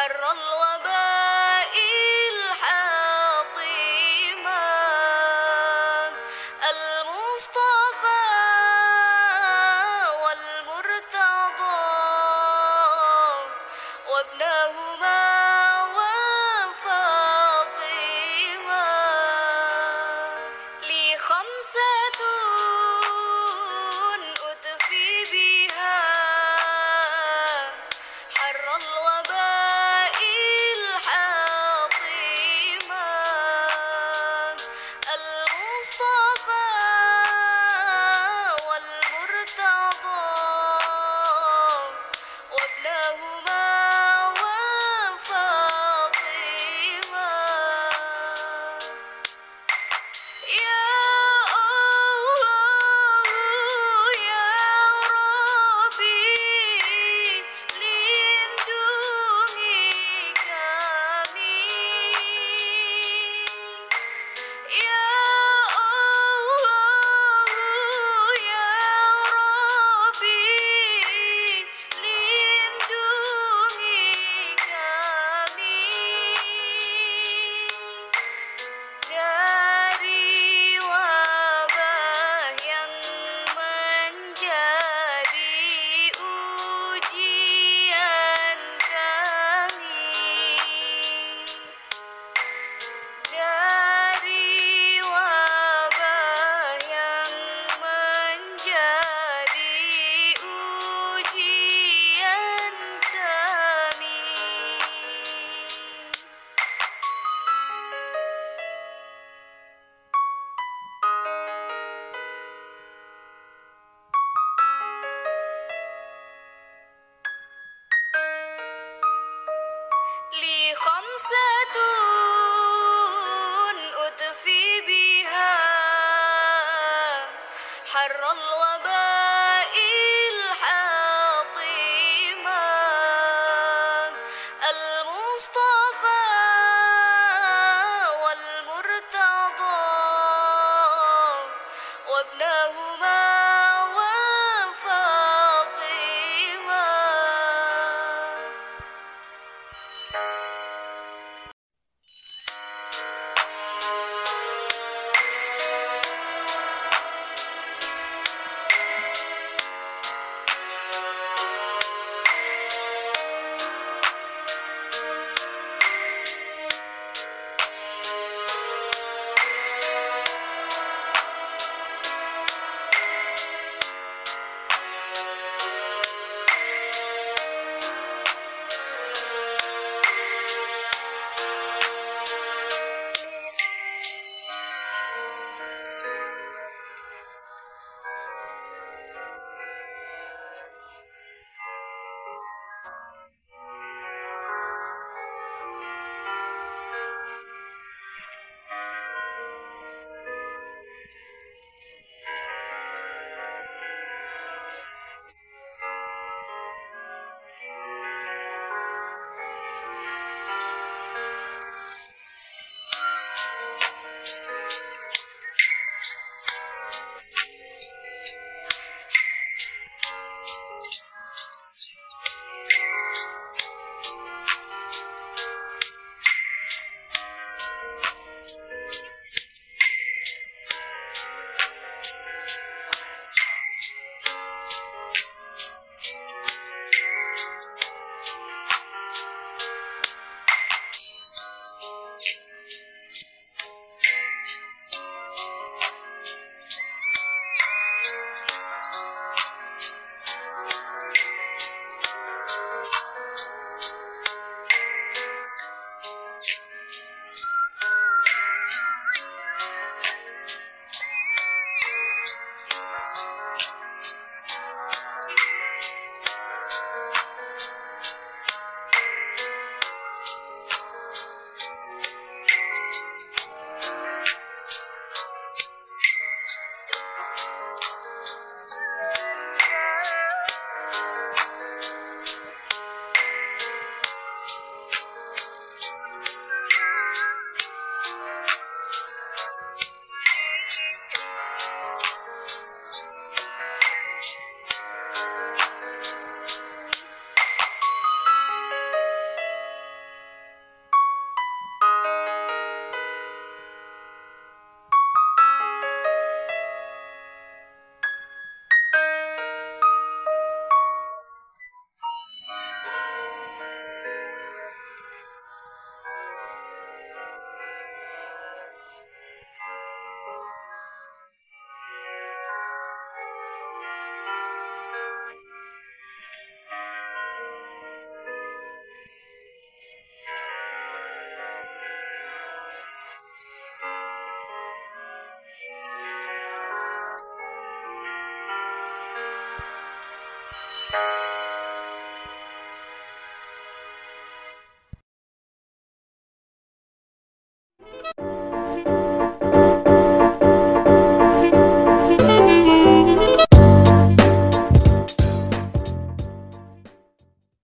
حر الوباء. حر الوباء الحاطمات المصطفى